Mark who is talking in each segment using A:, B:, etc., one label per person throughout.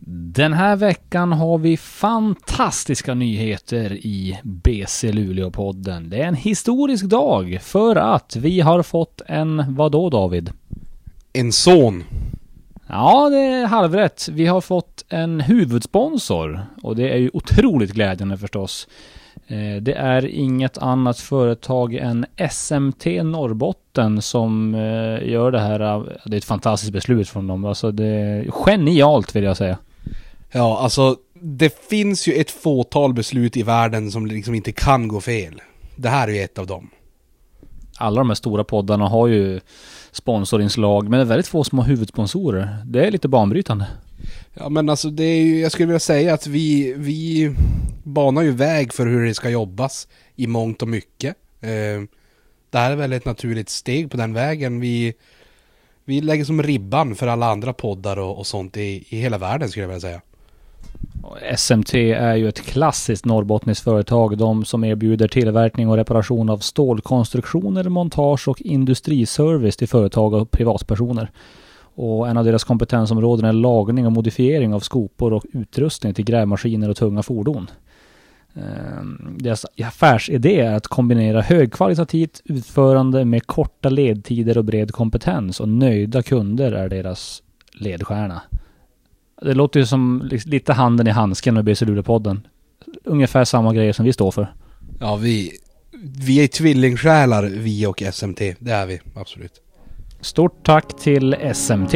A: Den här veckan har vi fantastiska nyheter i BC Luleå-podden. Det är en historisk dag för att vi har fått en, vadå David?
B: En son.
A: Ja, det är halvrätt. Vi har fått en huvudsponsor och det är ju otroligt glädjande förstås. Eh, Det är inget annat företag än SMT Norrbotten som eh, gör det här. Det är ett fantastiskt beslut från dem. Alltså det är genialt vill jag säga.
B: Ja, alltså det finns ju ett fåtal beslut i världen som liksom inte kan gå fel. Det här är ju ett av dem.
A: Alla de här stora poddarna har ju sponsorinslag, men det är väldigt få som har huvudsponsorer. Det är lite banbrytande.
B: Ja men alltså det är ju, jag skulle vilja säga att vi, vi banar ju väg för hur det ska jobbas i mångt och mycket. Eh, det här är väl ett naturligt steg på den vägen. Vi, vi lägger som ribban för alla andra poddar och, och sånt i, i hela världen skulle jag vilja säga.
A: SMT är ju ett klassiskt norrbottniskt företag. De som erbjuder tillverkning och reparation av stålkonstruktioner, montage och industriservice till företag och privatpersoner. Och en av deras kompetensområden är lagning och modifiering av skopor och utrustning till grävmaskiner och tunga fordon. Ehm, deras affärsidé är att kombinera högkvalitativt utförande med korta ledtider och bred kompetens och nöjda kunder är deras ledstjärna. Det låter ju som li- lite handen i handsken med BC Luleå-podden. Ungefär samma grejer som vi står för.
B: Ja vi, vi är tvillingsjälar vi och SMT, det är vi absolut.
A: Stort tack till SMT.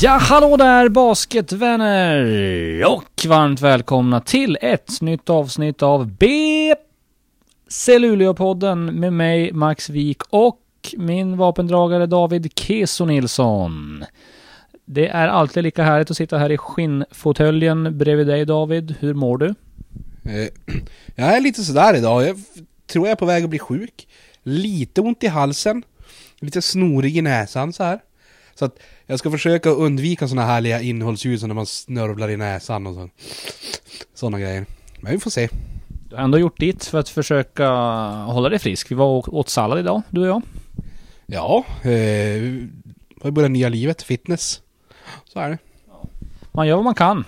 A: Ja, hallå där basketvänner! Och varmt välkomna till ett nytt avsnitt av BC Luleå-podden med mig, Max Wik och min vapendragare David Keso Nilsson. Det är alltid lika härligt att sitta här i skinnfåtöljen bredvid dig David. Hur mår du?
B: Eh, jag är lite sådär idag. Jag tror jag är på väg att bli sjuk. Lite ont i halsen. Lite snorig i näsan så här. Så att jag ska försöka undvika såna härliga innehållsljud som när man snörvlar i näsan och så. Såna grejer. Men vi får se.
A: Du har ändå gjort ditt för att försöka hålla dig frisk. Vi var och åt sallad idag, du och jag.
B: Ja, eh, har börjat nya livet, fitness. Så är det.
A: Man gör vad man kan.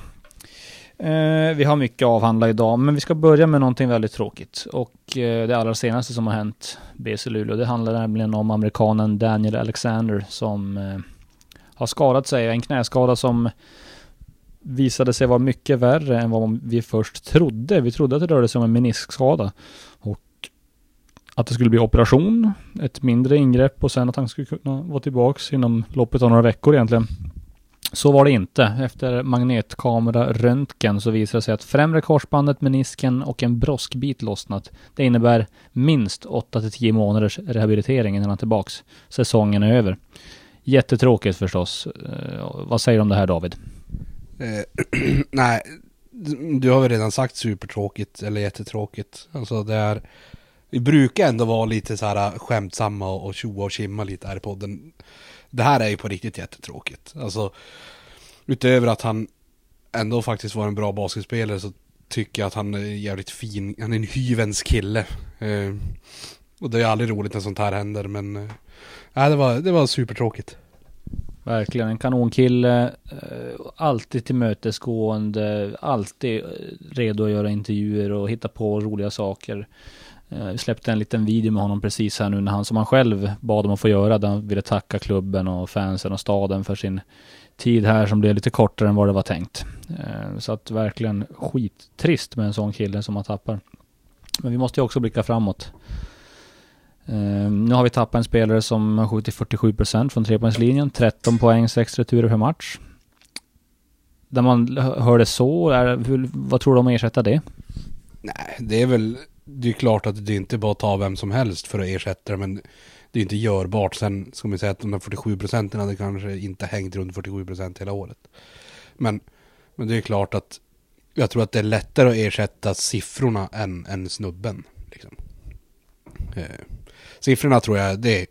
A: Eh, vi har mycket att avhandla idag, men vi ska börja med någonting väldigt tråkigt. Och eh, det allra senaste som har hänt BC Luleå, det handlar nämligen om amerikanen Daniel Alexander som eh, har skadat sig. En knäskada som visade sig vara mycket värre än vad vi först trodde. Vi trodde att det rörde sig om en meniskskada. Och att det skulle bli operation, ett mindre ingrepp och sen att han skulle kunna vara tillbaks inom loppet av några veckor egentligen. Så var det inte. Efter magnetkameraröntgen så visade det sig att främre korsbandet, menisken och en broskbit lossnat. Det innebär minst 8-10 månaders rehabilitering innan han är tillbaks. Säsongen är över. Jättetråkigt förstås. Eh, vad säger du om det här David?
B: Eh, nej, du har väl redan sagt supertråkigt eller jättetråkigt. Alltså det är... Vi brukar ändå vara lite så här eh, skämtsamma och och tjoa och kimma lite här i podden. Det här är ju på riktigt jättetråkigt. Alltså utöver att han ändå faktiskt var en bra basketspelare så tycker jag att han är jävligt fin. Han är en hyvens kille. Eh, och det är aldrig roligt när sånt här händer men... Eh, nej, det var, det var supertråkigt.
A: Verkligen en kanonkille. Eh, alltid tillmötesgående. Alltid eh, redo att göra intervjuer och hitta på roliga saker. Vi släppte en liten video med honom precis här nu när han som han själv bad om att få göra. Där han ville tacka klubben och fansen och staden för sin tid här som blev lite kortare än vad det var tänkt. Så att verkligen skittrist med en sån kille som man tappar. Men vi måste ju också blicka framåt. Ehm, nu har vi tappat en spelare som har skjutit 47% från trepoängslinjen. 13 poäng, 6 returer per match. Där man hör det så, är, hur, vad tror du om att ersätta det?
B: Nej, det är väl... Det är klart att det är inte bara att ta vem som helst för att ersätta det, men det är inte görbart. Sen ska man säga att de där 47 procenten hade kanske inte hängt runt 47 procent hela året. Men, men det är klart att jag tror att det är lättare att ersätta siffrorna än, än snubben. Liksom. Eh, siffrorna tror jag, det,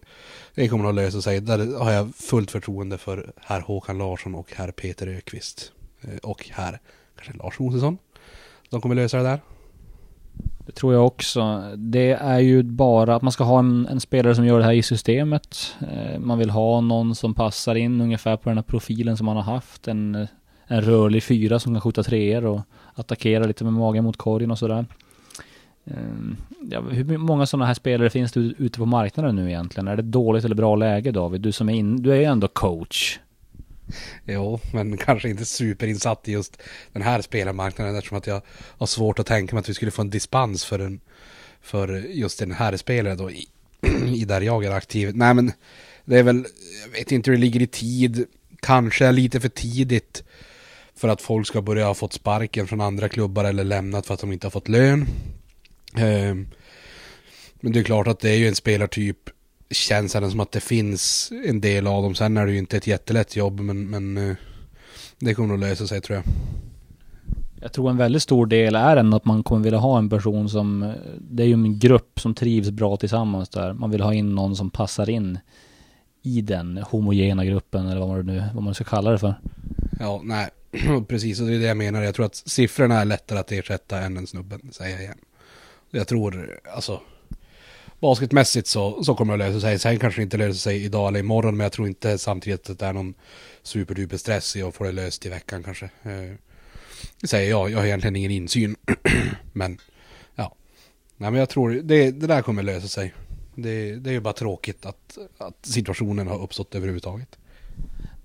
B: det kommer att lösa sig. Där har jag fullt förtroende för herr Håkan Larsson och herr Peter Ökvist. Eh, och herr, kanske Lars Mosesson. De kommer lösa det där.
A: Det tror jag också. Det är ju bara att man ska ha en, en spelare som gör det här i systemet. Eh, man vill ha någon som passar in ungefär på den här profilen som man har haft. En, en rörlig fyra som kan skjuta treor och attackera lite med magen mot korgen och sådär. Ehm, ja, hur många sådana här spelare finns det ute på marknaden nu egentligen? Är det dåligt eller bra läge David? Du som är in, du är ju ändå coach.
B: Jo, men kanske inte superinsatt i just den här spelarmarknaden eftersom att jag har svårt att tänka mig att vi skulle få en dispens för, en, för just den här spelaren då i, i där jag är aktiv. Nej men det är väl, jag vet inte hur det ligger i tid, kanske lite för tidigt för att folk ska börja ha fått sparken från andra klubbar eller lämnat för att de inte har fått lön. Ehm, Men det är klart att det är ju en spelartyp känns det som att det finns en del av dem. Sen är det ju inte ett jättelätt jobb men, men eh, det kommer att lösa sig tror jag.
A: Jag tror en väldigt stor del är ändå att man kommer vilja ha en person som, det är ju en grupp som trivs bra tillsammans där. Man vill ha in någon som passar in i den homogena gruppen eller vad man nu, vad man ska kalla det för.
B: Ja, nej, precis. Och det är det jag menar. Jag tror att siffrorna är lättare att ersätta än en snubben, säger jag igen. Jag tror, alltså, basketmässigt så, så kommer det att lösa sig. Sen kanske det inte löser sig idag eller imorgon, men jag tror inte samtidigt att det är någon superduper stress i att få det löst i veckan kanske. Eh, det säger jag, jag har egentligen ingen insyn. men, ja. Nej men jag tror, det, det där kommer lösa sig. Det, det är ju bara tråkigt att, att situationen har uppstått överhuvudtaget.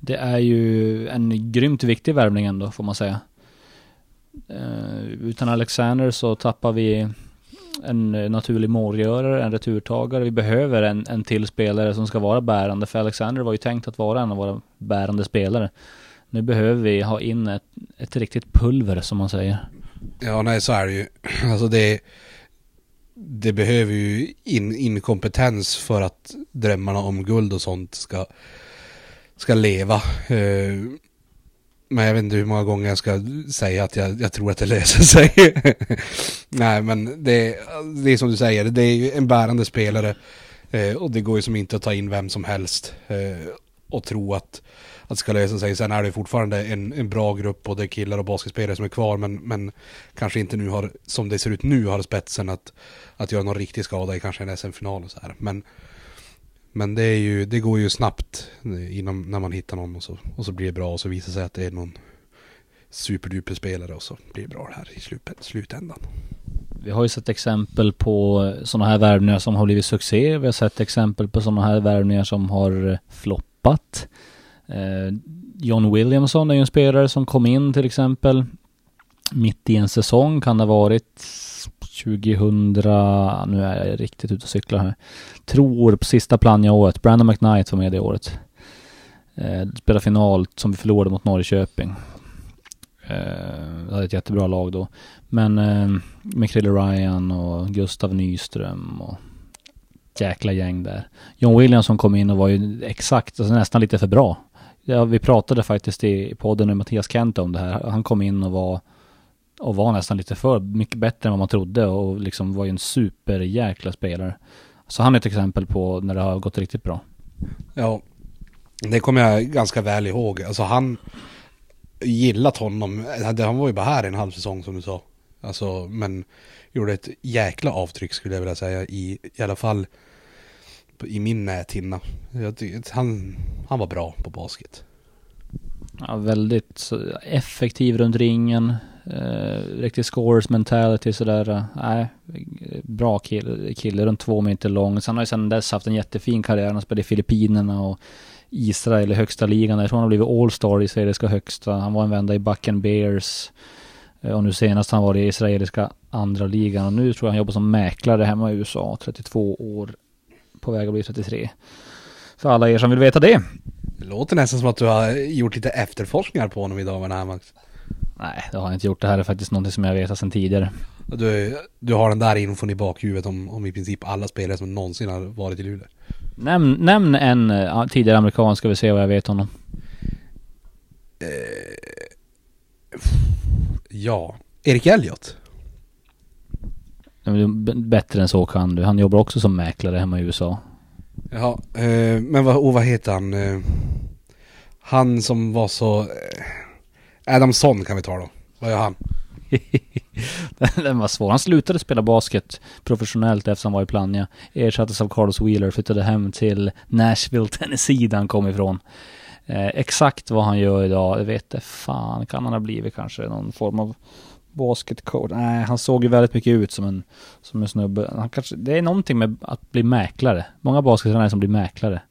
A: Det är ju en grymt viktig värvning ändå, får man säga. Eh, utan Alexander så tappar vi en eh, naturlig målgörare, en returtagare. Vi behöver en, en till spelare som ska vara bärande, för Alexander var ju tänkt att vara en av våra bärande spelare. Nu behöver vi ha in ett, ett riktigt pulver, som man säger.
B: Ja, nej så är det ju. Alltså det, det behöver ju in, inkompetens för att drömmarna om guld och sånt ska, ska leva. Uh, men jag vet inte hur många gånger jag ska säga att jag, jag tror att det löser sig. nej, men det, det är som du säger, det är ju en bärande spelare. Eh, och det går ju som inte att ta in vem som helst. Eh, och tro att, att det ska lösa sig. Sen är det fortfarande en, en bra grupp, både killar och basketspelare som är kvar. Men, men kanske inte nu har, som det ser ut nu, har spetsen att, att göra någon riktig skada i kanske en SM-final och så här. Men, men det, är ju, det går ju snabbt inom, när man hittar någon och så, och så blir det bra och så visar det sig att det är någon superduper spelare och så blir det bra det här i slut, slutändan.
A: Vi har ju sett exempel på sådana här värvningar som har blivit succé. Vi har sett exempel på sådana här värvningar som har floppat. Eh, John Williamson är ju en spelare som kom in till exempel mitt i en säsong kan det ha varit 2000, nu är jag riktigt ute och cyklar här. Tror på sista Plannja-året, Brandon McKnight var med det året. Eh, spelade final som vi förlorade mot Norrköping. Eh, vi hade ett jättebra lag då. Men eh, med Krille Ryan och Gustav Nyström och jäkla gäng där. John Williamson kom in och var ju exakt, alltså nästan lite för bra. Ja, vi pratade faktiskt i podden med Mattias Kent om det här. Han kom in och var och var nästan lite för mycket bättre än vad man trodde och liksom var ju en superjäkla spelare. Så han är ett exempel på när det har gått riktigt bra.
B: Ja, det kommer jag ganska väl ihåg. Alltså han gillat honom. Han var ju bara här en halv säsong som du sa. Alltså, men gjorde ett jäkla avtryck skulle jag vilja säga i, i alla fall i min näthinna. Jag Han, han var bra på basket.
A: Ja, väldigt effektiv runt ringen. Eh, riktig scores mentality sådär. eh, Nej, bra kille, kille runt två meter lång. Sen har ju sedan dess haft en jättefin karriär. Han spelade i Filippinerna och Israel i högsta ligan. Jag tror han har blivit All-star i israeliska högsta. Han var en vända i Bucken Bears. Eh, Och nu senast har han varit i israeliska andra ligan. Och nu tror jag han jobbar som mäklare hemma i USA. 32 år. På väg att bli 33. För alla er som vill veta det.
B: Det låter nästan som att du har gjort lite efterforskningar på honom idag med det här Max.
A: Nej, det har jag inte gjort. Det här är faktiskt någonting som jag vet sedan tidigare.
B: Du, du har den där infon i bakhuvudet om, om i princip alla spelare som någonsin har varit i Luleå.
A: Nämn, nämn en uh, tidigare amerikan ska vi se vad jag vet honom.
B: Ja, Erik Elliot.
A: Bättre än så kan du. Han jobbar också som mäklare hemma i USA.
B: Ja, eh, men vad, och vad heter han? Eh, han som var så... Adamson kan vi ta då. Vad gör han?
A: Den var svår. Han slutade spela basket professionellt efter han var i Plannja. Ersattes av Carlos Wheeler, flyttade hem till Nashville, Tennessee där han kom ifrån. Eh, exakt vad han gör idag, det vet jag fan. Kan han ha blivit kanske någon form av basketcoach? Nej, han såg ju väldigt mycket ut som en, som en snubbe. Han kanske, det är någonting med att bli mäklare. Många baskettränare som blir mäklare.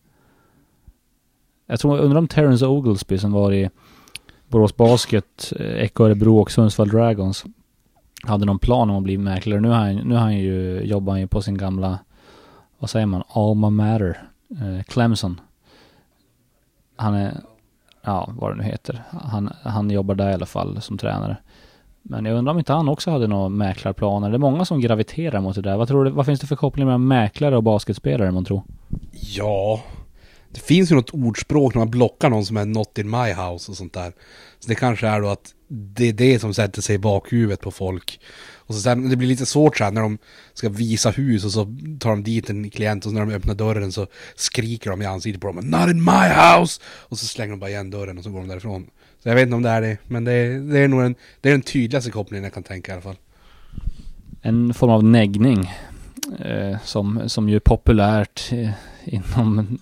A: Jag tror, undrar om Terrence Oglesby som var i Borås Basket, eh, Eko Örebro och Sundsvall Dragons hade någon plan om att bli mäklare. Nu har han, nu har han ju, jobbar han ju på sin gamla, vad säger man, Alma Matter, eh, Clemson. Han är, ja vad det nu heter. Han, han jobbar där i alla fall som tränare. Men jag undrar om inte han också hade några mäklarplaner. Det är många som graviterar mot det där. Vad tror du, vad finns det för koppling mellan mäklare och basketspelare man tror?
B: Ja, det finns ju något ordspråk när man blockar någon som är not in my house och sånt där. Så det kanske är då att det är det som sätter sig i bakhuvudet på folk. Och så sen, det blir lite svårt sen när de ska visa hus och så tar de dit en klient och så när de öppnar dörren så skriker de i ansiktet på dem Not in my house! Och så slänger de bara igen dörren och så går de därifrån. Så jag vet inte om det är det, men det är, det är nog en, det är den tydligaste kopplingen jag kan tänka i alla fall.
A: En form av neggning eh, som, som ju är populärt eh, inom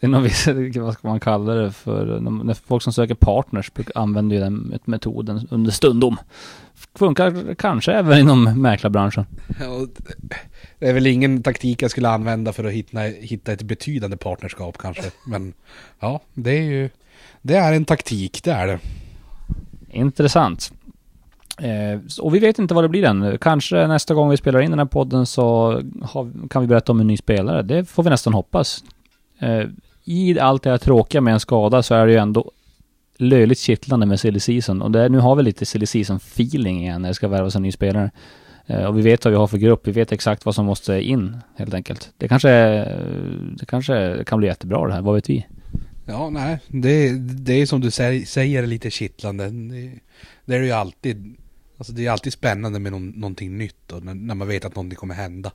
A: inom vissa, vad ska man kalla det för, när folk som söker partners använder ju den metoden under stundom. Funkar kanske även inom mäklarbranschen. Ja,
B: det är väl ingen taktik jag skulle använda för att hitta, hitta ett betydande partnerskap kanske. Men ja, det är ju, det är en taktik, det är det.
A: Intressant. Eh, och vi vet inte vad det blir än. Kanske nästa gång vi spelar in den här podden så har, kan vi berätta om en ny spelare. Det får vi nästan hoppas. Eh, i allt det här tråkiga med en skada så är det ju ändå löjligt kittlande med silly season. Och det, nu har vi lite silly season feeling igen när det ska värvas en ny spelare. Eh, och vi vet vad vi har för grupp, vi vet exakt vad som måste in helt enkelt. Det kanske, det kanske kan bli jättebra det här, vad vet vi?
B: Ja, nej, det, det är som du säger lite kittlande. Det, det är det ju alltid. Alltså det är alltid spännande med någon, någonting nytt och när, när man vet att någonting kommer hända.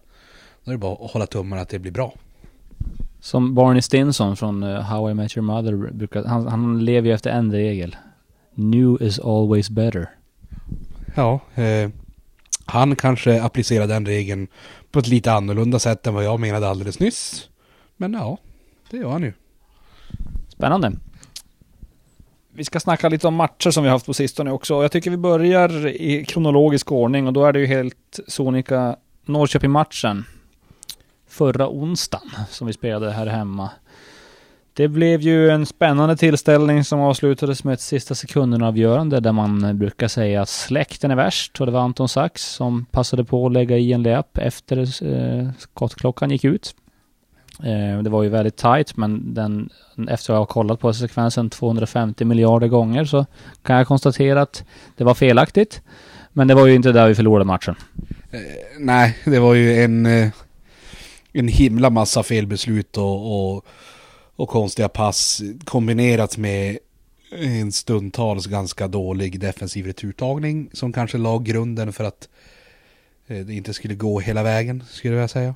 B: Då är det bara att hålla tummarna att det blir bra.
A: Som Barney Stinson från uh, How I Met Your Mother brukar, han, han lever ju efter en regel. New is always better.
B: Ja, eh, han kanske applicerar den regeln på ett lite annorlunda sätt än vad jag menade alldeles nyss. Men ja, det gör han ju.
A: Spännande. Vi ska snacka lite om matcher som vi haft på sistone också. Jag tycker vi börjar i kronologisk ordning och då är det ju helt sonika Norrköping-matchen förra onsdagen som vi spelade här hemma. Det blev ju en spännande tillställning som avslutades med ett sista sekunden avgörande där man brukar säga att släkten är värst och det var Anton Sax som passade på att lägga i en layup efter eh, skottklockan gick ut. Eh, det var ju väldigt tight men den, efter att ha kollat på sekvensen 250 miljarder gånger så kan jag konstatera att det var felaktigt. Men det var ju inte där vi förlorade matchen.
B: Eh, nej, det var ju en eh, en himla massa felbeslut och, och, och konstiga pass kombinerat med en stundtals ganska dålig defensiv returtagning som kanske la grunden för att eh, det inte skulle gå hela vägen, skulle jag säga.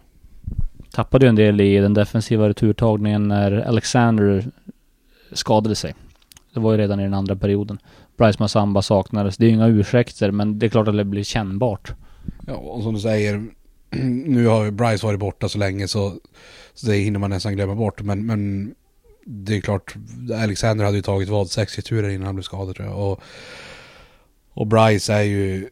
A: Tappade ju en del i den defensiva returtagningen när Alexander skadade sig. Det var ju redan i den andra perioden. Bryce Massamba saknades. Det är ju inga ursäkter, men det är klart att det blir kännbart.
B: Ja, och som du säger, nu har ju Bryce varit borta så länge så, så det hinner man nästan glömma bort. Men, men det är klart, Alexander hade ju tagit vad, sex returer innan han blev skadad tror jag. Och, och Bryce är ju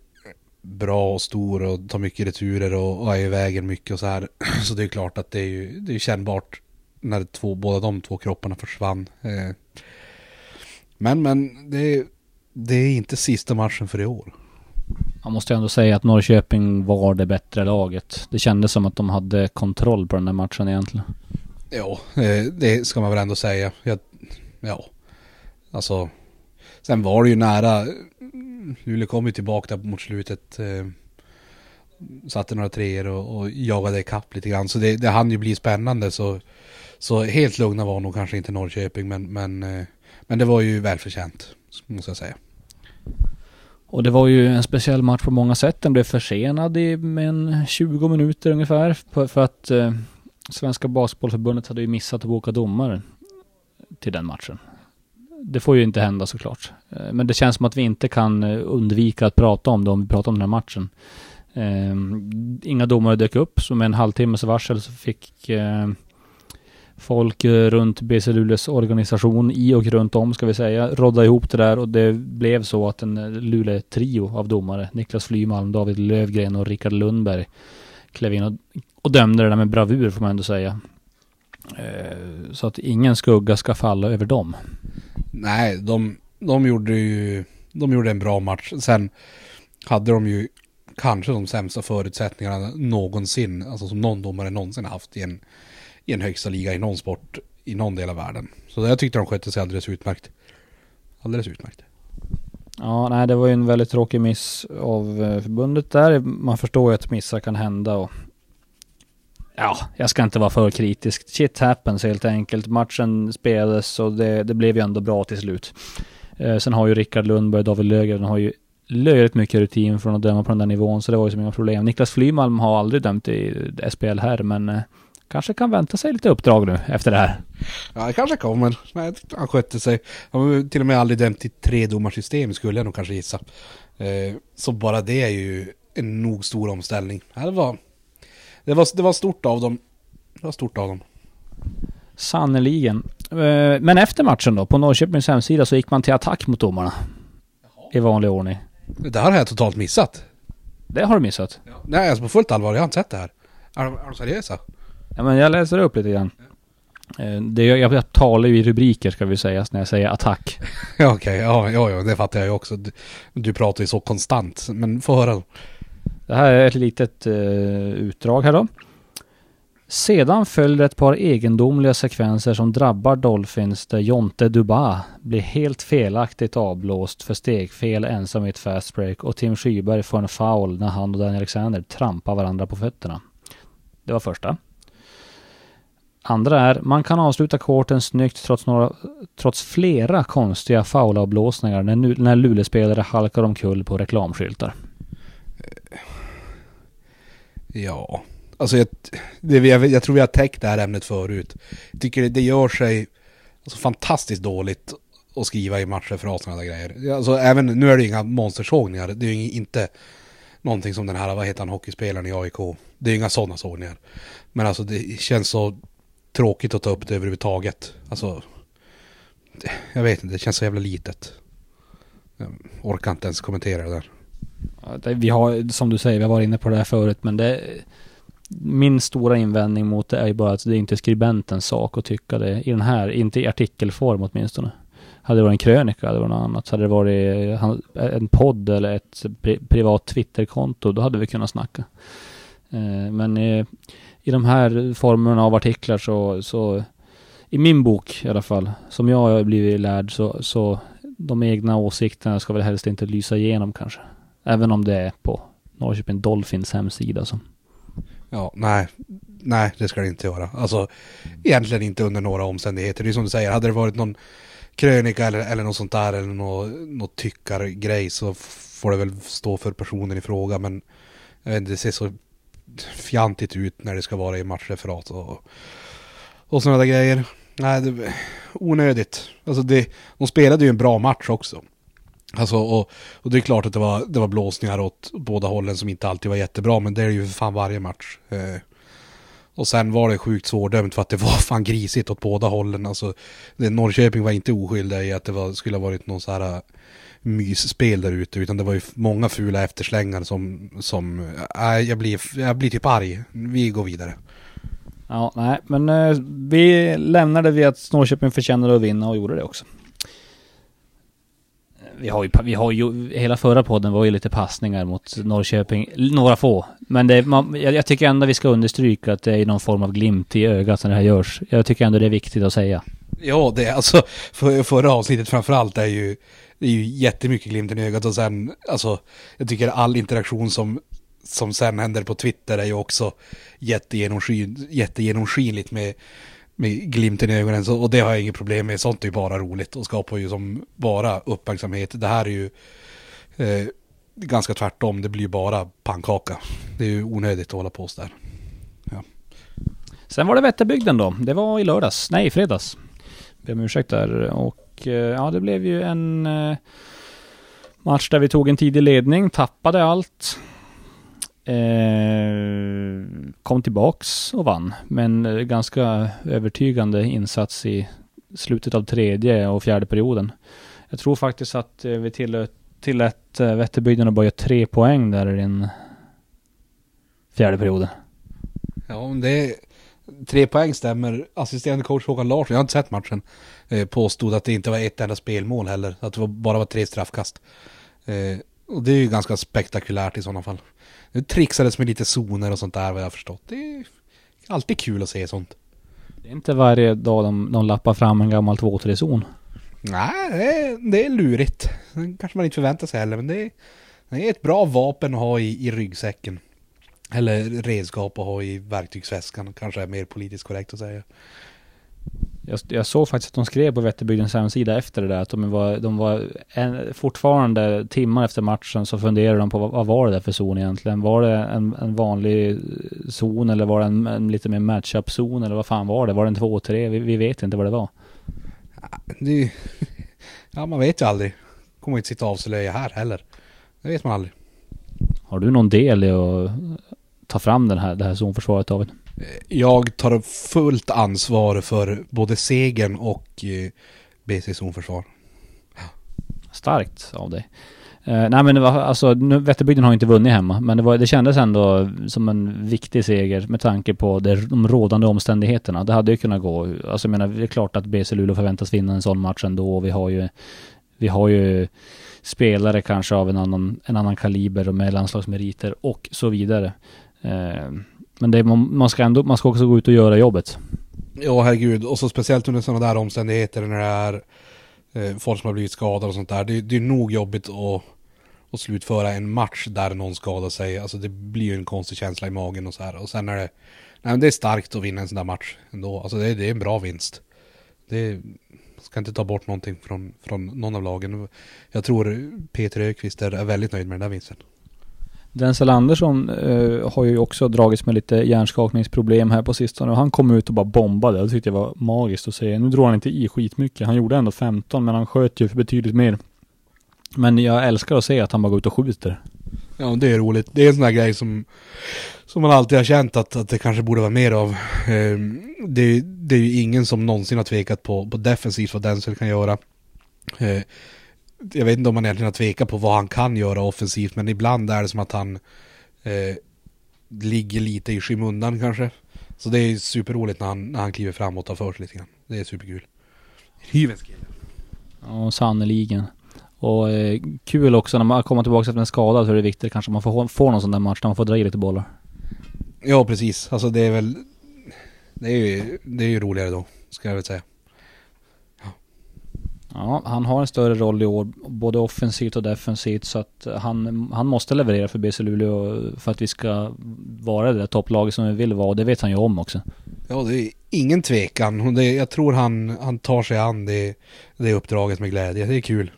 B: bra och stor och tar mycket returer och, och är i vägen mycket och så här. Så det är klart att det är ju det är kännbart när två, båda de två kropparna försvann. Eh. Men, men det, det är inte sista matchen för i år.
A: Man måste ändå säga att Norrköping var det bättre laget. Det kändes som att de hade kontroll på den där matchen egentligen.
B: Ja, det ska man väl ändå säga. Jag, ja, alltså. Sen var det ju nära. Luleå kom ju tillbaka där mot slutet. Eh, satte några treor och, och jagade ikapp lite grann. Så det, det hann ju bli spännande. Så, så helt lugna var nog kanske inte Norrköping. Men, men, eh, men det var ju välförtjänt. Måste jag säga.
A: Och det var ju en speciell match på många sätt. Den blev försenad i med en 20 minuter ungefär. För, att eh, Svenska Basketbollförbundet hade ju missat att boka domare till den matchen. Det får ju inte hända såklart. Eh, men det känns som att vi inte kan eh, undvika att prata om det om vi pratar om den här matchen. Eh, inga domare dök upp, så med en halvtimmes varsel så fick eh, folk eh, runt BC Luleås organisation i och runt om ska vi säga rodda ihop det där och det blev så att en eh, Luleå-trio av domare, Niklas Flymalm, David Lövgren och Rickard Lundberg klev in och, och dömde det där med bravur får man ändå säga. Eh, så att ingen skugga ska falla över dem.
B: Nej, de, de gjorde ju de gjorde en bra match. Sen hade de ju kanske de sämsta förutsättningarna någonsin, alltså som någon domare någonsin haft i en, i en högsta liga i någon sport i någon del av världen. Så jag tyckte de skötte sig alldeles utmärkt. Alldeles utmärkt.
A: Ja, nej, det var ju en väldigt tråkig miss av eh, förbundet där. Man förstår ju att missar kan hända och Ja, jag ska inte vara för kritisk. Shit happens helt enkelt. Matchen spelades och det, det blev ju ändå bra till slut. Eh, sen har ju Rickard Lundberg och David Löfgren har ju löjligt mycket rutin från att döma på den där nivån, så det var ju som inga problem. Niklas Flymalm har aldrig dömt i SPL här, men eh, kanske kan vänta sig lite uppdrag nu efter det här.
B: Ja, det kanske kommer. Nej, han skötte sig. Han har till och med aldrig dömt i tre domarsystem skulle jag nog kanske gissa. Eh, så bara det är ju en nog stor omställning. Det var, det var, det var stort av dem. Det var stort av dem.
A: Sannerligen. Eh, men efter matchen då, på Norrköpings hemsida så gick man till attack mot domarna. I vanlig ordning.
B: Det där har jag totalt missat.
A: Det har du missat.
B: Nej, alltså på fullt allvar. Jag har inte sett det här. Är de, är de seriösa?
A: Ja men jag läser upp lite grann. Eh, Det, jag, jag talar ju i rubriker ska vi säga när jag säger attack.
B: Ja, okej. Ja, ja, ja, det fattar jag ju också. Du, du pratar ju så konstant. Men få höra.
A: Det här är ett litet eh, utdrag här då. Sedan följer ett par egendomliga sekvenser som drabbar Dolphins där Jonte Duba blir helt felaktigt avblåst för stegfel ensam i ett fast break och Tim Skyberg får en foul när han och Daniel Alexander trampar varandra på fötterna. Det var första. Andra är, man kan avsluta korten snyggt trots, några, trots flera konstiga faulavblåsningar när, nu- när Luleå-spelare halkar omkull på reklamskyltar.
B: Ja, alltså jag, det, jag, jag tror vi har täckt det här ämnet förut. Jag tycker det, det gör sig alltså, fantastiskt dåligt att skriva i matchreferat och sådana där grejer. Alltså även, nu är det inga monstersågningar, det är ju inte någonting som den här, vad heter han, hockeyspelaren i AIK. Det är inga sådana sågningar. Men alltså det känns så tråkigt att ta upp det överhuvudtaget. Alltså, jag vet inte, det känns så jävla litet. Jag orkar inte ens kommentera det där.
A: Ja, det- Vi har, som du säger, vi har varit inne på det här förut, men det... Min stora invändning mot det är ju bara att det är inte skribentens sak att tycka det i den här, inte i artikelform åtminstone. Hade det varit en krönika, hade det varit något annat. Hade det varit eh, en podd eller ett pri, privat Twitterkonto, då hade vi kunnat snacka. Eh, Men eh, i de här formerna av artiklar så, så i min bok i alla fall, som jag har blivit lärd så, så de egna åsikterna ska väl helst inte lysa igenom kanske. Även om det är på Norrköping Dolphins hemsida. som.
B: Ja, nej, nej det ska det inte göra. Alltså egentligen inte under några omständigheter. Det är som du säger, hade det varit någon krönika eller, eller något sånt där eller något, något tyckargrej så får det väl stå för personen i fråga. Men jag vet inte, det ser så fjantigt ut när det ska vara i matchreferat och, och sådana där grejer. Nej, det onödigt. Alltså det, de spelade ju en bra match också. Alltså, och, och det är klart att det var, det var blåsningar åt båda hållen som inte alltid var jättebra, men det är ju för fan varje match. Eh, och sen var det sjukt svårdömt för att det var fan grisigt åt båda hållen. Alltså, det, Norrköping var inte oskyldiga i att det var, skulle ha varit någon så här mysspel där ute, utan det var ju många fula efterslängar som, som, äh, jag blir, jag blir typ arg. Vi går vidare.
A: Ja, nej, men eh, vi lämnade vid att Norrköping förtjänade att vinna och gjorde det också. Vi har ju, vi har ju, hela förra podden var ju lite passningar mot Norrköping, några få. Men det, man, jag, jag tycker ändå vi ska understryka att det är någon form av glimt i ögat när det här görs. Jag tycker ändå det är viktigt att säga.
B: Ja, det är alltså, för, förra avsnittet framförallt är ju, det är ju jättemycket glimten i ögat och sen, alltså, jag tycker all interaktion som, som sen händer på Twitter är ju också jättegenomskin, jättegenomskinligt med, med glimten i ögonen. Så, och det har jag inget problem med, sånt är ju bara roligt och skapar ju som bara uppmärksamhet. Det här är ju, eh, ganska tvärtom. Det blir ju bara pannkaka. Det är ju onödigt att hålla på så där.
A: Sen var det Vätterbygden då. Det var i lördags. Nej, i fredags. Be om ursäkt där. Och eh, ja, det blev ju en eh, match där vi tog en tidig ledning, tappade allt. Eh, kom tillbaks och vann. Men eh, ganska övertygande insats i slutet av tredje och fjärde perioden. Jag tror faktiskt att vi tillät, tillät Vätterbygden att bara göra tre poäng där i den fjärde perioden.
B: Ja, men det är... Tre poäng stämmer. Assisterande coach Håkan Larsson, jag har inte sett matchen, eh, påstod att det inte var ett enda spelmål heller. Att det var, bara var tre straffkast. Eh, och det är ju ganska spektakulärt i sådana fall. Det trixades med lite zoner och sånt där vad jag har förstått. Det är alltid kul att se sånt.
A: Det är inte varje dag de, de lappar fram en gammal 2-3-zon.
B: Nej, det är, det är lurigt. Det kanske man inte förväntar sig heller, men det är, det är ett bra vapen att ha i, i ryggsäcken. Eller redskap att ha i verktygsväskan, kanske är mer politiskt korrekt att säga.
A: Jag, jag såg faktiskt att de skrev på Vätterbygdens hemsida efter det där att de var, de var en, fortfarande timmar efter matchen så funderade de på vad, vad var det där för zon egentligen? Var det en, en vanlig zon eller var det en, en lite mer matchup-zon eller vad fan var det? Var det en 2-3? Vi, vi vet inte vad det var.
B: Det, ja, man vet ju aldrig. Kommer inte sitta och avslöja här heller. Det vet man aldrig.
A: Har du någon del i att ta fram den här, det här zonförsvaret David?
B: Jag tar fullt ansvar för både segern och eh, BC zonförsvar.
A: Starkt av dig. Eh, nej men det var, alltså, nu, Vätterbygden har inte vunnit hemma, men det, var, det kändes ändå som en viktig seger med tanke på det, de rådande omständigheterna. Det hade ju kunnat gå, alltså jag menar, det är klart att BC Luleå förväntas vinna en sån match ändå. Vi har ju, vi har ju spelare kanske av en annan, en annan kaliber och med landslagsmeriter och så vidare. Eh, men det, man, man, ska ändå, man ska också gå ut och göra jobbet.
B: Ja, herregud. Och så speciellt under sådana där omständigheter när det är eh, folk som har blivit skadade och sånt där. Det, det är nog jobbigt att, att slutföra en match där någon skadar sig. Alltså det blir ju en konstig känsla i magen och så här. Och sen är det... Nej men det är starkt att vinna en sån där match ändå. Alltså det, det är en bra vinst. Det ska inte ta bort någonting från, från någon av lagen. Jag tror Peter Ökvist är väldigt nöjd med den där vinsten.
A: Denzel Andersson eh, har ju också dragits med lite hjärnskakningsproblem här på sistone och han kom ut och bara bombade. Det tyckte jag var magiskt att se. Nu drog han inte i skitmycket. Han gjorde ändå 15 men han sköt ju för betydligt mer. Men jag älskar att se att han bara går ut och skjuter.
B: Ja, det är roligt. Det är en sån där grej som, som man alltid har känt att, att det kanske borde vara mer av. Eh, det, det är ju ingen som någonsin har tvekat på, på defensivt vad Denzel kan göra. Eh, jag vet inte om man egentligen har tvekat på vad han kan göra offensivt, men ibland är det som att han eh, ligger lite i skymundan kanske. Så det är superroligt när han, när han kliver fram och tar för sig lite grann. Det är superkul. Hyvens kille.
A: Ja, sannerligen. Och eh, kul också när man kommer tillbaka efter en skada så är det viktigt kanske man får, får någon sån där match där man får dra i lite bollar.
B: Ja, precis. Alltså det är väl... Det är ju, det är ju roligare då, ska jag väl säga.
A: Ja, han har en större roll i år, både offensivt och defensivt, så att han, han måste leverera för BC Luleå för att vi ska vara det där topplaget som vi vill vara, och det vet han ju om också.
B: Ja, det är ingen tvekan. Det, jag tror han, han tar sig an det, det uppdraget med glädje. Det är kul.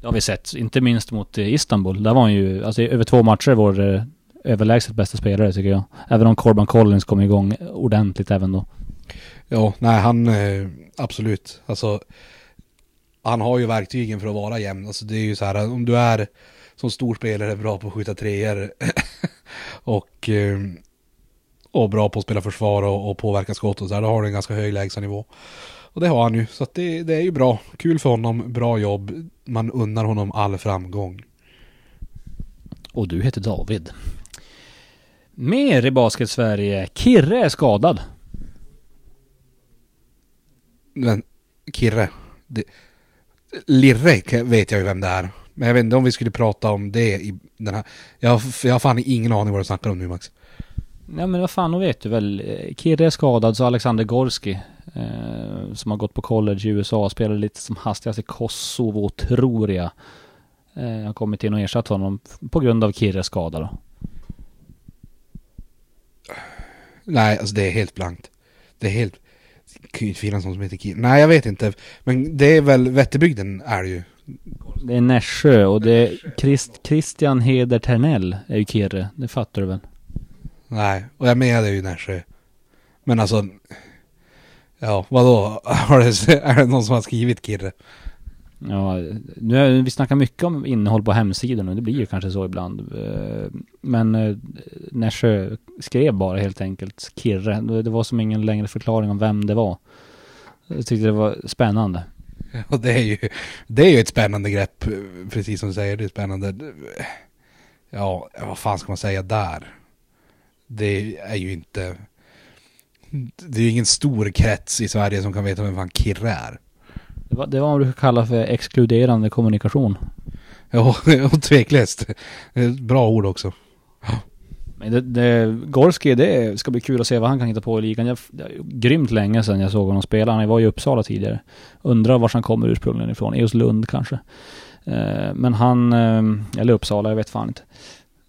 A: Det har vi sett, inte minst mot Istanbul. Där var han ju, alltså över två matcher vår eh, överlägset bästa spelare tycker jag. Även om Corban Collins kom igång ordentligt även då.
B: Ja, nej han, eh, absolut. Alltså han har ju verktygen för att vara jämn. Alltså det är ju så här, om du är som storspelare bra på att skjuta treor och, eh, och bra på att spela försvar och, och påverka skott och så här, då har du en ganska hög lägstanivå. Och det har han ju, så att det, det är ju bra. Kul för honom, bra jobb. Man unnar honom all framgång.
A: Och du heter David. Mer i Basket-Sverige. Kirre är skadad.
B: Men Kirre, det, Lirre vet jag ju vem det är. Men jag vet inte om vi skulle prata om det i den här... Jag, har, jag har fan ingen aning vad du snackar om nu Max.
A: Nej men vad fan, då vet du väl. Kirre är skadad så Alexander Gorski. Eh, som har gått på college i USA. Spelade lite som hastigast i Kosovo tror jag. Eh, har kommit in och ersatt honom på grund av Kirres skada då.
B: Nej, alltså det är helt blankt. Det är helt kan ju inte finnas någon som heter Kiruna. Nej, jag vet inte. Men det är väl Vätterbygden är det ju.
A: Det är Nässjö och det är Christ, Christian Heder Ternell är ju Kirre. Det fattar du väl?
B: Nej, och jag menade ju Nässjö. Men alltså... Ja, vadå? Har det, är det någon som har skrivit Kirre?
A: Ja, nu är, vi snackar mycket om innehåll på hemsidan och det blir ju kanske så ibland. Eh, men eh, Nässjö skrev bara helt enkelt Kirre. Det det var som ingen längre förklaring om vem det var. Jag tyckte det var spännande.
B: Ja, det är ju, det är ju ett spännande grepp, precis som du säger. Det är spännande. Ja, vad fan ska man säga där? Det är ju inte... Det är ju ingen stor krets i Sverige som kan veta vem fan Kirre är.
A: Det var, det var vad man brukar kalla för exkluderande kommunikation.
B: Ja, tveklöst. Bra ord också.
A: Men det, det, Gorski, det ska bli kul att se vad han kan hitta på i ligan. Jag, det är grymt länge sedan jag såg honom spela. Han var i Uppsala tidigare. Undrar var han kommer ursprungligen ifrån. Eoslund kanske. Eh, men han, eh, eller Uppsala, jag vet fan inte.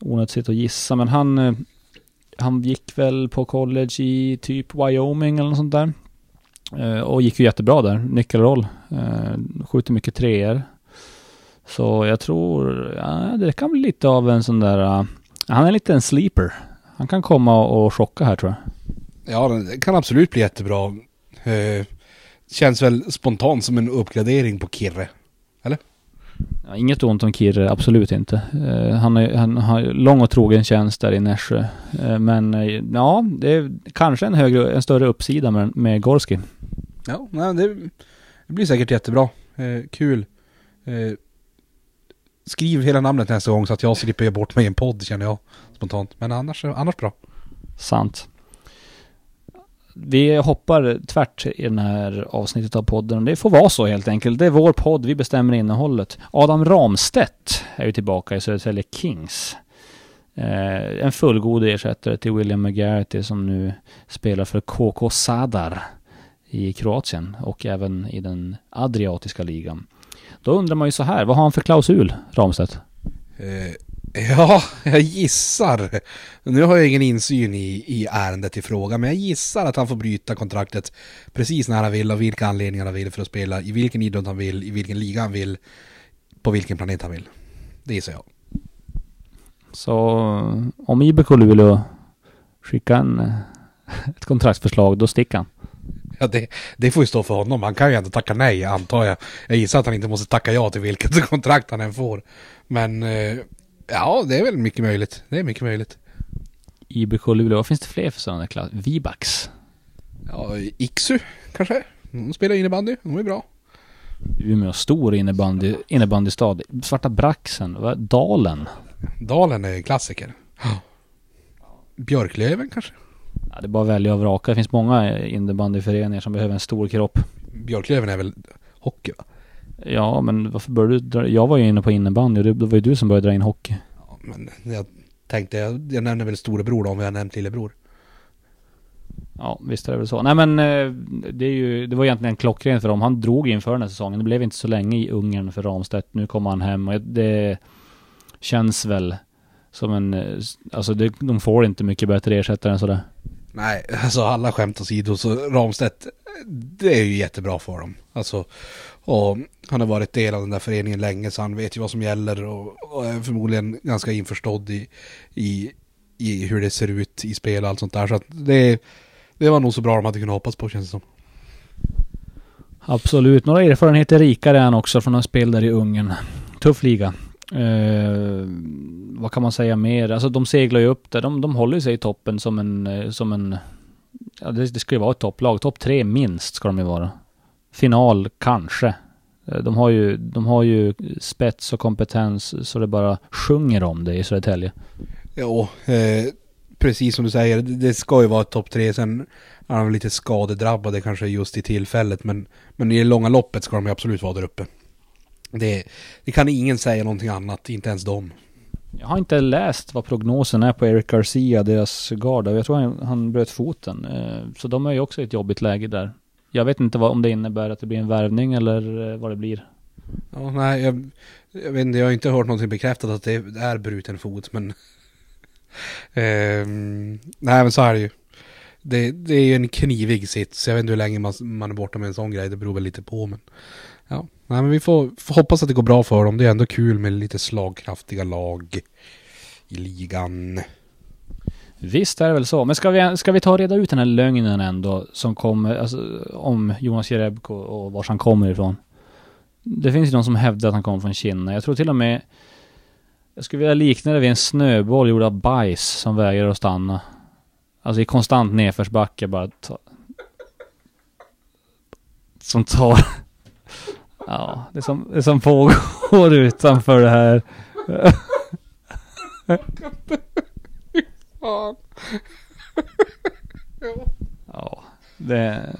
A: Onödigt att gissa, men han, eh, han gick väl på college i typ Wyoming eller något sånt där. Eh, och gick ju jättebra där, nyckelroll. Eh, skjuter mycket treor. Så jag tror, ja, det kan bli lite av en sån där eh, han är lite en sleeper. Han kan komma och chocka här tror jag.
B: Ja, det kan absolut bli jättebra. Eh, känns väl spontant som en uppgradering på Kirre.
A: Ja, inget ont om Kirre, absolut inte. Eh, han, är, han har lång och trogen tjänst där i Nässjö. Men ja, det är kanske en, högre, en större uppsida med, med Gorski.
B: Ja, nej, det, det blir säkert jättebra. Eh, kul. Eh, skriv hela namnet nästa gång så att jag slipper ge bort mig i en podd känner jag spontant. Men annars, annars bra.
A: Sant. Vi hoppar tvärt i den här avsnittet av podden. Det får vara så helt enkelt. Det är vår podd, vi bestämmer innehållet. Adam Ramstedt är ju tillbaka i Södertälje Kings. Eh, en fullgod ersättare till William McGarity som nu spelar för KK Sadar i Kroatien och även i den Adriatiska ligan. Då undrar man ju så här, vad har han för klausul, Ramstedt?
B: Eh, ja, jag gissar. Nu har jag ingen insyn i, i ärendet i fråga, men jag gissar att han får bryta kontraktet precis när han vill, av vilka anledningar han vill för att spela, i vilken idrott han vill, i vilken liga han vill, på vilken planet han vill. Det gissar jag.
A: Så om IBK Luleå skickar en, eh, ett kontraktsförslag, då sticker han.
B: Ja, det, det får ju stå för honom. Han kan ju ändå tacka nej, antar jag. Jag gissar att han inte måste tacka ja till vilket kontrakt han än får. Men eh, ja, det är väl mycket möjligt. Det är mycket möjligt.
A: IBK Luleå, vad finns det fler för sådana klass? Vibax?
B: Ja, Iksu kanske? De spelar innebandy, de är bra.
A: Umeå, stor innebandy, innebandystad. Svarta Braxen? Dalen?
B: Dalen är klassiker. Björklöven kanske?
A: Ja, det är bara att välja och vraka. Det finns många innebandyföreningar som behöver en stor kropp.
B: Björklöven är väl hockey va?
A: Ja, men varför började du dra? Jag var ju inne på innebandy och det det var ju du som började dra in hockey.
B: Ja, men jag tänkte, jag, jag nämner väl storebror då om jag har nämnt lillebror.
A: Ja, visst är det väl så. Nej men eh, det är ju, det var egentligen klockrent för dem. Han drog inför den här säsongen. Det blev inte så länge i Ungern för Ramstedt. Nu kommer han hem och det känns väl som en, eh, alltså det, de får inte mycket bättre ersättare än sådär.
B: Nej, alltså alla skämt åsido så Ramstedt, det är ju jättebra för dem. Alltså, och han har varit del av den där föreningen länge så han vet ju vad som gäller och, och är förmodligen ganska införstådd i, i, i hur det ser ut i spel och allt sånt där. Så att det, det var nog så bra de hade kunnat hoppas på känns det som.
A: Absolut. Några erfarenheter rikare är han också från att spel där i Ungern. Tuff liga. Eh, vad kan man säga mer? Alltså de seglar ju upp där. De, de håller sig i toppen som en, eh, som en... Ja, det, det ska ju vara ett topplag. Topp tre minst ska de ju vara. Final kanske. Eh, de har ju, de har ju spets och kompetens så det bara sjunger om det i Södertälje.
B: Ja, eh, precis som du säger, det, ska ju vara ett topp tre. Sen är de lite skadedrabbade kanske just i tillfället. Men, men i det långa loppet ska de ju absolut vara där uppe. Det, det kan ingen säga någonting annat, inte ens de.
A: Jag har inte läst vad prognosen är på Eric Garcia, deras garda. Jag tror han, han bröt foten. Eh, Så de är ju också i ett jobbigt läge där. Jag vet inte vad, om det innebär att det blir en värvning eller eh, vad det blir.
B: Ja, nej, jag, jag vet inte, jag har inte hört någonting bekräftat att det är bruten fot, men... Ehm, nej, men så är det ju. Det, det är ju en knivig sits. Jag vet inte hur länge man, man är borta med en sån grej. Det beror väl lite på men. Ja, nej men vi får, får hoppas att det går bra för dem. Det är ändå kul med lite slagkraftiga lag i ligan.
A: Visst är det väl så. Men ska vi, ska vi ta och reda ut den här lögnen ändå som kommer, alltså, om Jonas Jerebko och var han kommer ifrån? Det finns ju de som hävdar att han kommer från Kina. Jag tror till och med jag skulle vilja likna det vid en snöboll gjord av bajs som vägrar att stanna. Alltså i konstant nedförsbacke bara. Ta, som tar... Ja, det som, det som pågår utanför det här. Ja, det är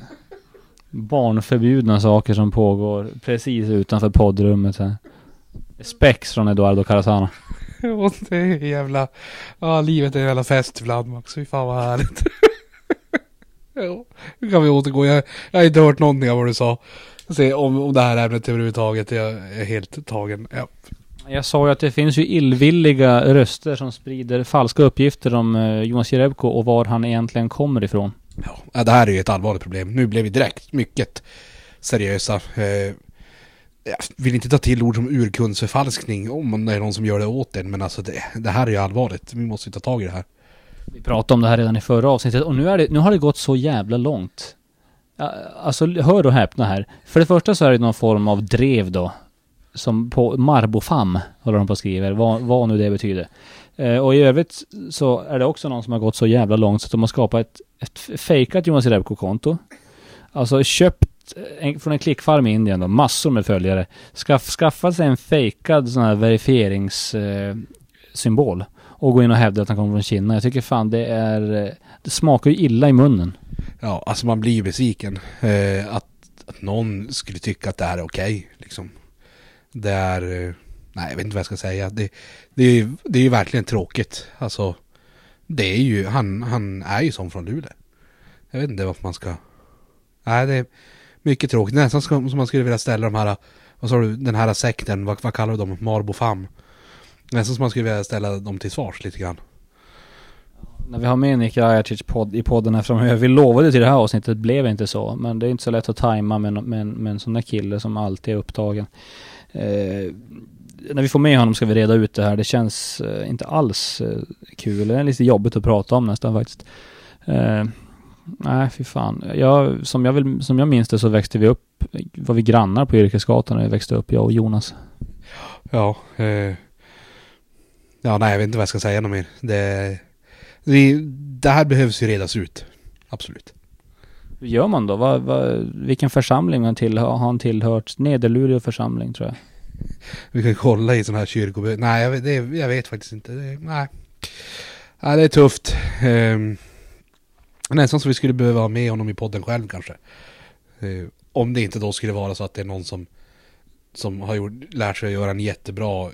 A: barnförbjudna saker som pågår precis utanför poddrummet här. Spex från Eduardo Carazana.
B: Ja, det är jävla... Ja, livet är en jävla fest ibland Max. Fy fan vad härligt. ja, nu kan vi återgå. Jag, jag har inte hört någonting av vad du sa. Se om, om det här ämnet överhuvudtaget. Jag är helt tagen. Ja.
A: Jag sa ju att det finns ju illvilliga röster som sprider falska uppgifter om eh, Jonas Jerebko och var han egentligen kommer ifrån.
B: Ja, det här är ju ett allvarligt problem. Nu blev vi direkt mycket seriösa. Eh, jag vill inte ta till ord som urkundsförfalskning om det är någon som gör det åt en, men alltså det, det här är ju allvarligt. Vi måste ju ta tag i det här.
A: Vi pratade om det här redan i förra avsnittet och nu, är det, nu har det gått så jävla långt. Alltså, hör och häpna här. För det första så är det någon form av drev då. Som på Marbofam håller de på och skriver. vad, vad nu det betyder. Eh, och i övrigt så är det också någon som har gått så jävla långt så att de har skapat ett, ett fejkat Jonas Jerebko-konto. Alltså köpt eh, en, från en klickfarm i Indien då, massor med följare. Skaff, skaffat sig en fejkad sån här verifieringssymbol. Eh, och gå in och hävda att han kommer från Kina. Jag tycker fan det är... Det smakar ju illa i munnen.
B: Ja, alltså man blir ju besviken. Eh, att, att någon skulle tycka att det här är okej, okay, liksom. Det är... Eh, nej, jag vet inte vad jag ska säga. Det, det, är, ju, det är ju verkligen tråkigt. Alltså, det är ju... Han, han är ju som från Luleå. Jag vet inte varför man ska... Nej, det... är Mycket tråkigt. Nästan som man skulle vilja ställa de här, vad sa du, den här sekten, vad, vad kallar du dem? Marbofam. Nästan som man skulle vilja ställa dem till svars lite grann.
A: När vi har med Nick Rajacic podd, i podden här framöver. Vi lovade till det här avsnittet, blev inte så. Men det är inte så lätt att tajma med, med, med en sån där kille som alltid är upptagen. Eh, när vi får med honom ska vi reda ut det här. Det känns eh, inte alls eh, kul. Det är lite jobbigt att prata om nästan faktiskt. Eh, Nej, fy fan. Jag, som, jag vill, som jag minns det så växte vi upp, var vi grannar på Yrkesgatan när vi växte upp, jag och Jonas.
B: Ja, eh, ja nej jag vet inte vad jag ska säga något mer. Det, det, det här behövs ju redas ut. Absolut.
A: Hur gör man då? Vad, vad, vilken församling han tillhör, har han tillhört? Nederluleå församling tror jag.
B: Vi kan kolla i sån här kyrkobö... Nej, jag vet, det, jag vet faktiskt inte. Det, nej. nej, det är tufft. Um, Nästan så vi skulle behöva ha med honom i podden själv kanske. Eh, om det inte då skulle vara så att det är någon som, som har gjort, lärt sig att göra en jättebra,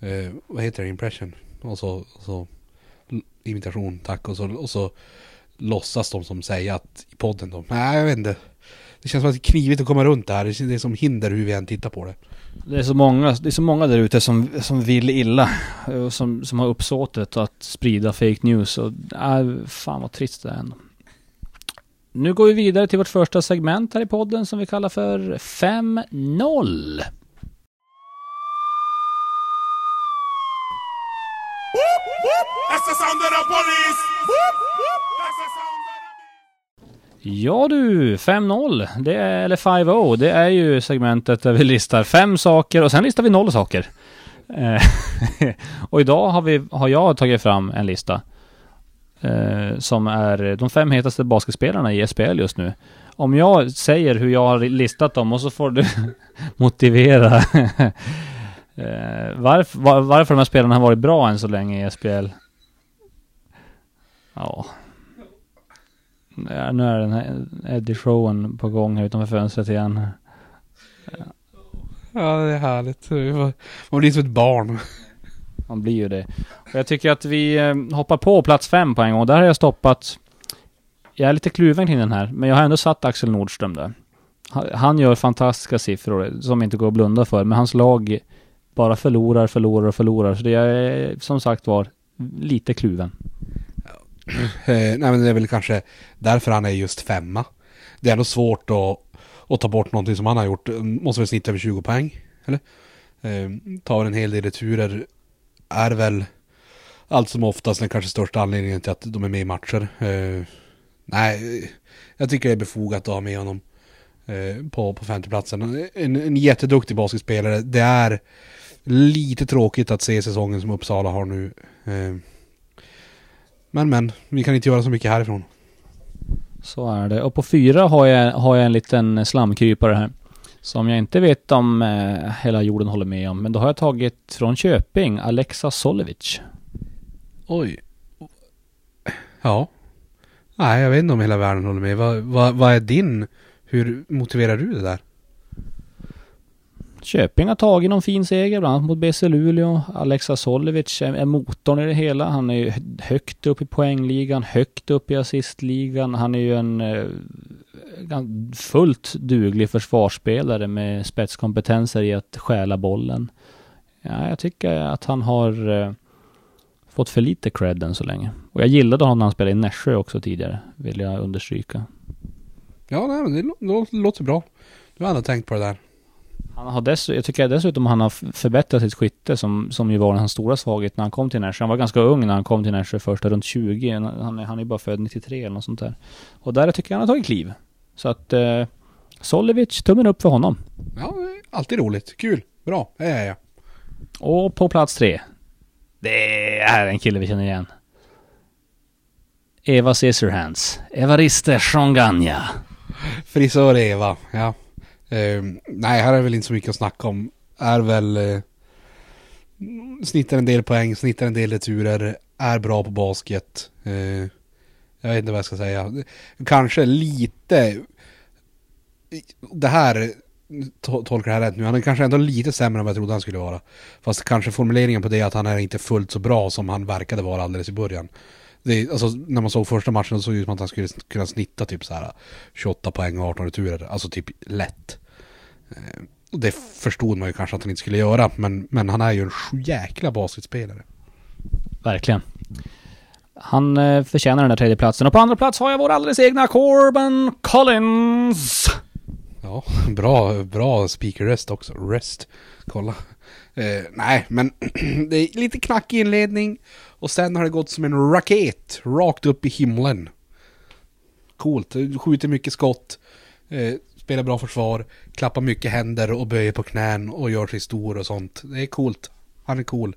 B: eh, vad heter det, impression? Och så, och så imitation, tack. Och så, och så låtsas de som säger att i podden då, nej jag vet inte. Det känns som att det är knivigt att komma runt det här. Det är som hinder hur vi än tittar på det.
A: Det är så många, det är så många där ute som, som vill illa. Eh, och som, som har uppsåtet att sprida fake news. Och äh, fan vad trist det är ändå. Nu går vi vidare till vårt första segment här i podden som vi kallar för 5-0. Ja du, 5-0, det är, eller 5-0, det är ju segmentet där vi listar fem saker och sen listar vi noll saker. Eh, och idag har, vi, har jag tagit fram en lista. Eh, som är de fem hetaste basketspelarna i SPL just nu. Om jag säger hur jag har listat dem och så får du motivera eh, varför, var, varför de här spelarna har varit bra än så länge i SPL. Ja, Ja, nu är den här Eddie-showen på gång här utanför fönstret igen.
B: Ja. ja, det är härligt. Man blir som ett barn.
A: Man blir ju det. Och jag tycker att vi eh, hoppar på plats fem på en gång. Där har jag stoppat... Jag är lite kluven kring den här, men jag har ändå satt Axel Nordström där. Han gör fantastiska siffror som inte går att blunda för, men hans lag bara förlorar, förlorar och förlorar. Så det är som sagt var lite kluven.
B: Eh, nej men det är väl kanske därför han är just femma. Det är ändå svårt att, att ta bort någonting som han har gjort. Mm, måste väl snitta över 20 poäng. Eller? Eh, tar en hel del returer. Är väl allt som oftast den kanske största anledningen till att de är med i matcher. Eh, nej, jag tycker det är befogat att ha med honom eh, på, på femteplatsen. En, en jätteduktig basketspelare. Det är lite tråkigt att se säsongen som Uppsala har nu. Eh, men men, vi kan inte göra så mycket härifrån.
A: Så är det. Och på fyra har jag, har jag en liten slamkrypare här. Som jag inte vet om eh, hela jorden håller med om. Men då har jag tagit från Köping, Alexa Solovic.
B: Oj. Ja. Nej, jag vet inte om hela världen håller med. Vad, vad, vad är din... Hur motiverar du det där?
A: Köping har tagit någon fin seger, bland annat mot BC Luleå. Alexa Solovic är, motorn i det hela. Han är ju högt upp i poängligan, högt upp i assistligan. Han är ju en eh, fullt duglig försvarsspelare med spetskompetenser i att stjäla bollen. Ja, jag tycker att han har eh, fått för lite cred än så länge. Och jag gillade honom när han spelade i Nässjö också tidigare, vill jag understryka.
B: Ja, nej, men det låter bra. Du har ändå tänkt på det där.
A: Han har dess, jag tycker dessutom han har förbättrat sitt skytte som, som ju var hans stora svaghet när han kom till Nässjö. Han var ganska ung när han kom till Nässjö första runt 20. Han, är, han är bara född 93 eller något sånt där. Och där tycker jag han har tagit kliv. Så att eh, Solivic, tummen upp för honom.
B: Ja, alltid roligt. Kul. Bra. Det är jag.
A: Och på plats tre. Det är en kille vi känner igen. Eva Scissorhands. Evariste Shonganya.
B: Frisör Eva, ja. Eh, nej, här är väl inte så mycket att snacka om. Är väl... Eh, snittar en del poäng, snittar en del returer, är bra på basket. Eh, jag vet inte vad jag ska säga. Kanske lite... Det här tolkar det här rätt nu. Han är kanske ändå lite sämre än vad jag trodde han skulle vara. Fast kanske formuleringen på det är att han är inte fullt så bra som han verkade vara alldeles i början. Det, alltså, när man såg första matchen så såg det ut som att han skulle kunna snitta typ så här 28 poäng och 18 returer. Alltså typ lätt. Eh, det förstod man ju kanske att han inte skulle göra. Men, men han är ju en jäkla basketspelare.
A: Verkligen. Han eh, förtjänar den där tredje platsen och på andra plats har jag vår alldeles egna Corbin Collins.
B: Ja, bra, bra speaker-rest också. Rest. Kolla. Eh, nej, men det är lite knackig inledning. Och sen har det gått som en raket rakt upp i himlen. Coolt. Skjuter mycket skott. Eh, spelar bra försvar. Klappar mycket händer och böjer på knän och gör sig stor och sånt. Det är coolt. Han är cool.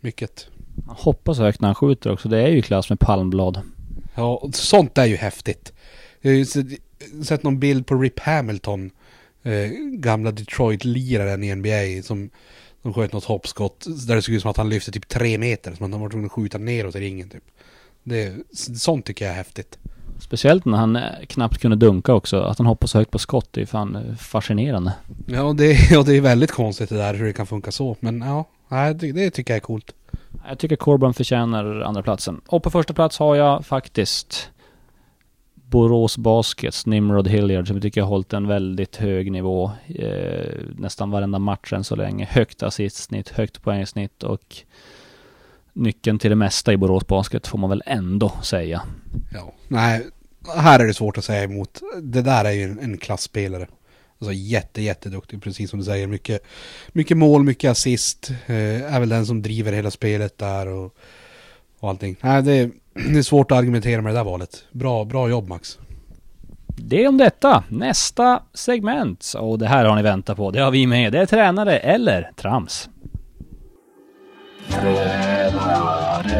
B: Mycket.
A: Man hoppas högt när han skjuter också. Det är ju klass med palmblad.
B: Ja, sånt är ju häftigt. Jag har ju sett någon bild på Rip Hamilton. Eh, gamla Detroit-liraren i NBA som, som sköt något hoppskott. Där det såg ut som att han lyfte typ tre meter. Som att han var tvungen att skjuta neråt i ringen typ. Det, sånt tycker jag är häftigt.
A: Speciellt när han eh, knappt kunde dunka också. Att han hoppar så högt på skott, det är fan eh, fascinerande.
B: Ja, det, ja, det är väldigt konstigt det där hur det kan funka så. Men ja, det, det tycker jag är coolt.
A: Jag tycker Corbin förtjänar andra platsen. Och på första plats har jag faktiskt Borås Baskets Nimrod Hilliard som jag tycker har hållit en väldigt hög nivå eh, nästan varenda match än så länge. Högt assistsnitt, högt poängsnitt och nyckeln till det mesta i Borås Basket får man väl ändå säga.
B: Ja, nej, här är det svårt att säga emot. Det där är ju en, en klassspelare. Alltså jätte, jätteduktig, precis som du säger. Mycket, mycket mål, mycket assist. Eh, är väl den som driver hela spelet där och, och allting. Nej, det, det är svårt att argumentera med det där valet. Bra, bra jobb Max.
A: Det om detta. Nästa segment. Och det här har ni väntat på. Det har vi med. Det är tränare eller trams. Tränare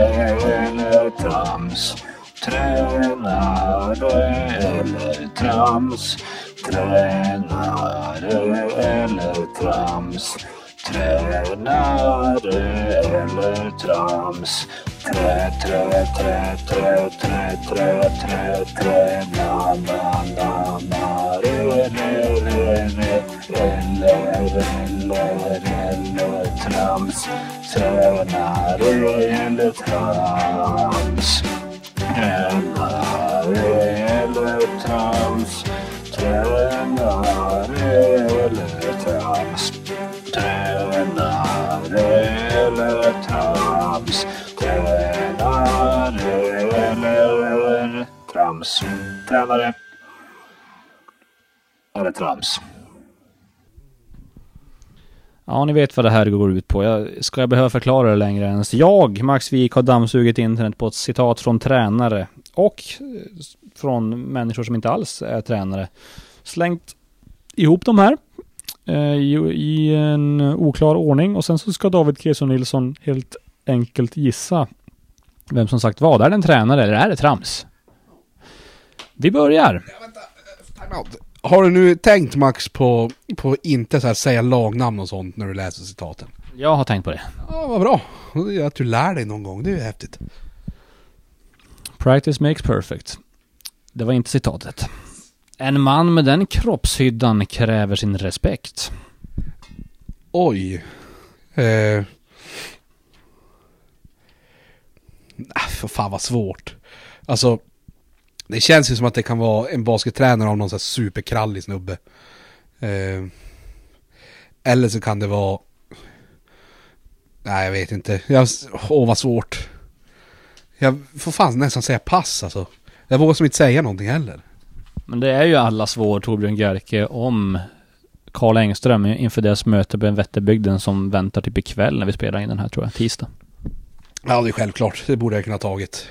A: eller trams. Tränare eller trams. Tränare eller trams. Tränare eller trams. Trä, trä, trä, trä, trä, trä, trä, trä, na, na, na, na, re, re, re, re, eller, eller, eller, trams. Tränare eller trams. Tränare eller trams. Tränare eller trams. Eller trams. Tränare trams. Tränare. Eller trams? Ja, ni vet vad det här går ut på. Jag, ska jag behöva förklara det längre ens? Jag, Max Wik, har dammsugit internet på ett citat från tränare och eh, från människor som inte alls är tränare. Slängt ihop de här i, i en oklar ordning och sen så ska David Keso Nilsson helt enkelt gissa vem som sagt vad. Är det en tränare eller är det trams? Vi börjar.
B: Har du nu tänkt Max på, på inte så här säga lagnamn och sånt när du läser citaten?
A: Jag har tänkt på det.
B: Ja, vad bra. Det är Att du lär dig någon gång, det är ju häftigt.
A: Practice makes perfect. Det var inte citatet. En man med den kroppshyddan kräver sin respekt.
B: Oj. Eh. Ah, för fan vad svårt. Alltså, det känns ju som att det kan vara en baskettränare av någon sån här superkrallig snubbe. Eh. Eller så kan det vara... Nej, jag vet inte. Jag... Åh, vad svårt. Jag får fan nästan säga pass alltså. Jag vågar som inte säga någonting heller.
A: Men det är ju alla svår Torbjörn Gerke om Karl Engström inför deras möte med Vätterbygden som väntar typ ikväll när vi spelar in den här tror jag, tisdag.
B: Ja, det är självklart. Det borde jag kunna tagit.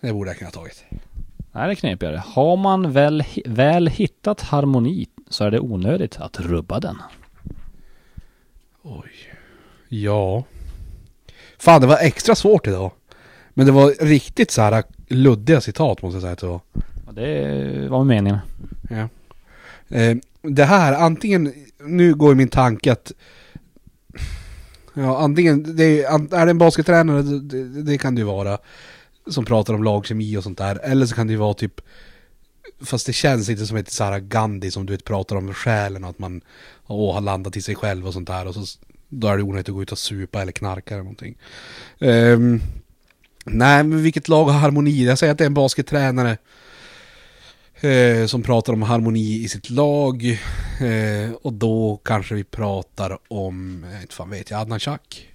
B: Det borde jag kunna tagit.
A: Nej, det är knepigare. Har man väl, väl hittat harmoni så är det onödigt att rubba den.
B: Oj. Ja. Fan, det var extra svårt idag. Men det var riktigt så här luddiga citat måste jag säga att det var.
A: Det var meningen.
B: Ja. Eh, det här, antingen, nu går min tanke att Ja, antingen, det är, är det en baskettränare, det, det, det kan det ju vara Som pratar om lagkemi och sånt där, eller så kan det ju vara typ Fast det känns inte som ett Sara Gandhi som du vet pratar om själen och att man Åh, har landat i sig själv och sånt där och så Då är det onödigt att gå ut och supa eller knarka eller någonting Um, Nej, men vilket lag har harmoni? Jag säger att det är en baskettränare eh, som pratar om harmoni i sitt lag. Eh, och då kanske vi pratar om, eh, inte fan vet jag, Adnan Chak.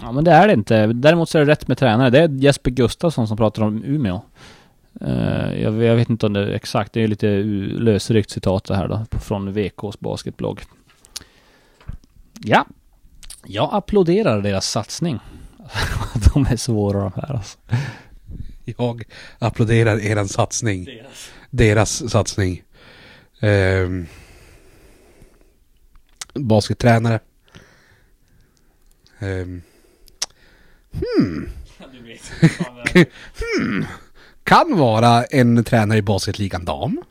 A: Ja men det är det inte. Däremot så är det rätt med tränare. Det är Jesper Gustafsson som pratar om Umeå. Eh, jag, jag vet inte om det är exakt. Det är lite lösryckt citat det här då. Från VKs basketblogg. Ja. Jag applåderar deras satsning. de är svåra de här alltså.
B: Jag applåderar eran satsning. Deras satsning. Eh, baskettränare. Eh, hmm. hmm. Kan vara en tränare i basketligan dam.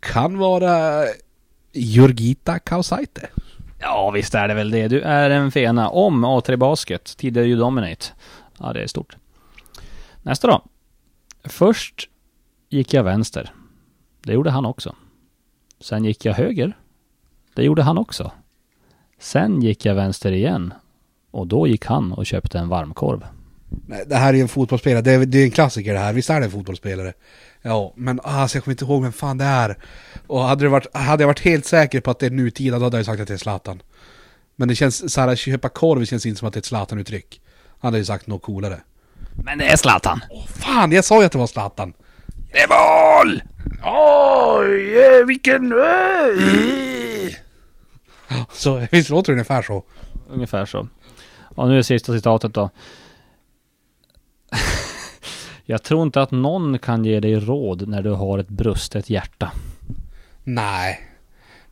B: Kan vara Jurgita Kausaite.
A: Ja visst är det väl det. Du är en fena om A3 Basket. Tidigare ju Dominate. Ja det är stort. Nästa då. Först gick jag vänster. Det gjorde han också. Sen gick jag höger. Det gjorde han också. Sen gick jag vänster igen. Och då gick han och köpte en varmkorv.
B: Nej, det här är ju en fotbollsspelare, det är, det är en klassiker det här, visst är det en fotbollsspelare? Ja, men alltså jag kommer inte ihåg vem fan det är. Och hade, det varit, hade jag varit helt säker på att det är nutida, då hade jag sagt att det är Zlatan. Men det känns såhär, köpa korv känns inte som att det är ett Zlatan-uttryck. Han hade ju sagt något coolare.
A: Men det är Zlatan!
B: Åh fan, jag sa ju att det var Zlatan!
A: Det är mål!
B: Oj, eh, vilken... Så visst låter det ungefär så?
A: Ungefär så. Och nu är sista citatet då. Jag tror inte att någon kan ge dig råd när du har ett brustet hjärta.
B: Nej,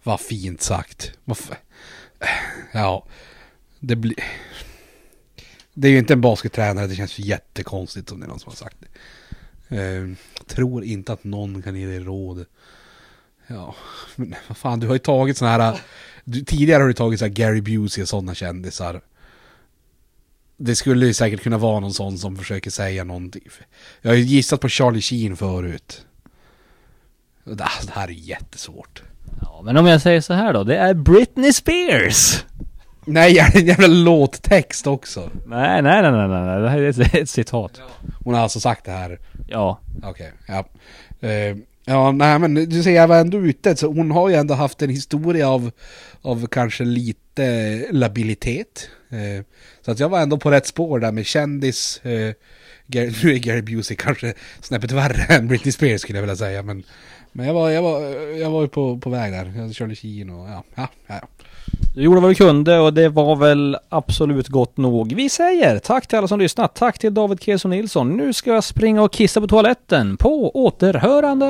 B: vad fint sagt. Ja, det blir... Det är ju inte en baskettränare, det känns ju jättekonstigt om det är någon som har sagt det. Eh, tror inte att någon kan ge dig råd. Ja, men vad fan, du har ju tagit såna här... Du, tidigare har du tagit så här Gary Busey och sådana kändisar. Det skulle ju säkert kunna vara någon sån som försöker säga någonting. Jag har ju gissat på Charlie Sheen förut. Det här är jättesvårt.
A: Ja, men om jag säger så här då. Det är Britney Spears!
B: Nej, är det en jävla låttext också?
A: Nej, nej, nej, nej, nej. nej. Det här är ett, ett citat.
B: Hon har alltså sagt det här?
A: Ja.
B: Okej, ja. Eh, ja, nej men du ser jag var ändå ute, så hon har ju ändå haft en historia av, av kanske lite labilitet. Eh, så att jag var ändå på rätt spår där med kändis, eh, Gary, nu är Gary Busey kanske snäppet värre än Britney Spears skulle jag vilja säga. Men, men jag var, jag var, jag var ju på, på väg där. Jag körde Kino och ja, ja, ja.
A: Du gjorde vad du kunde och det var väl absolut gott nog. Vi säger tack till alla som lyssnat. Tack till David Keson Nilsson. Nu ska jag springa och kissa på toaletten. På återhörande!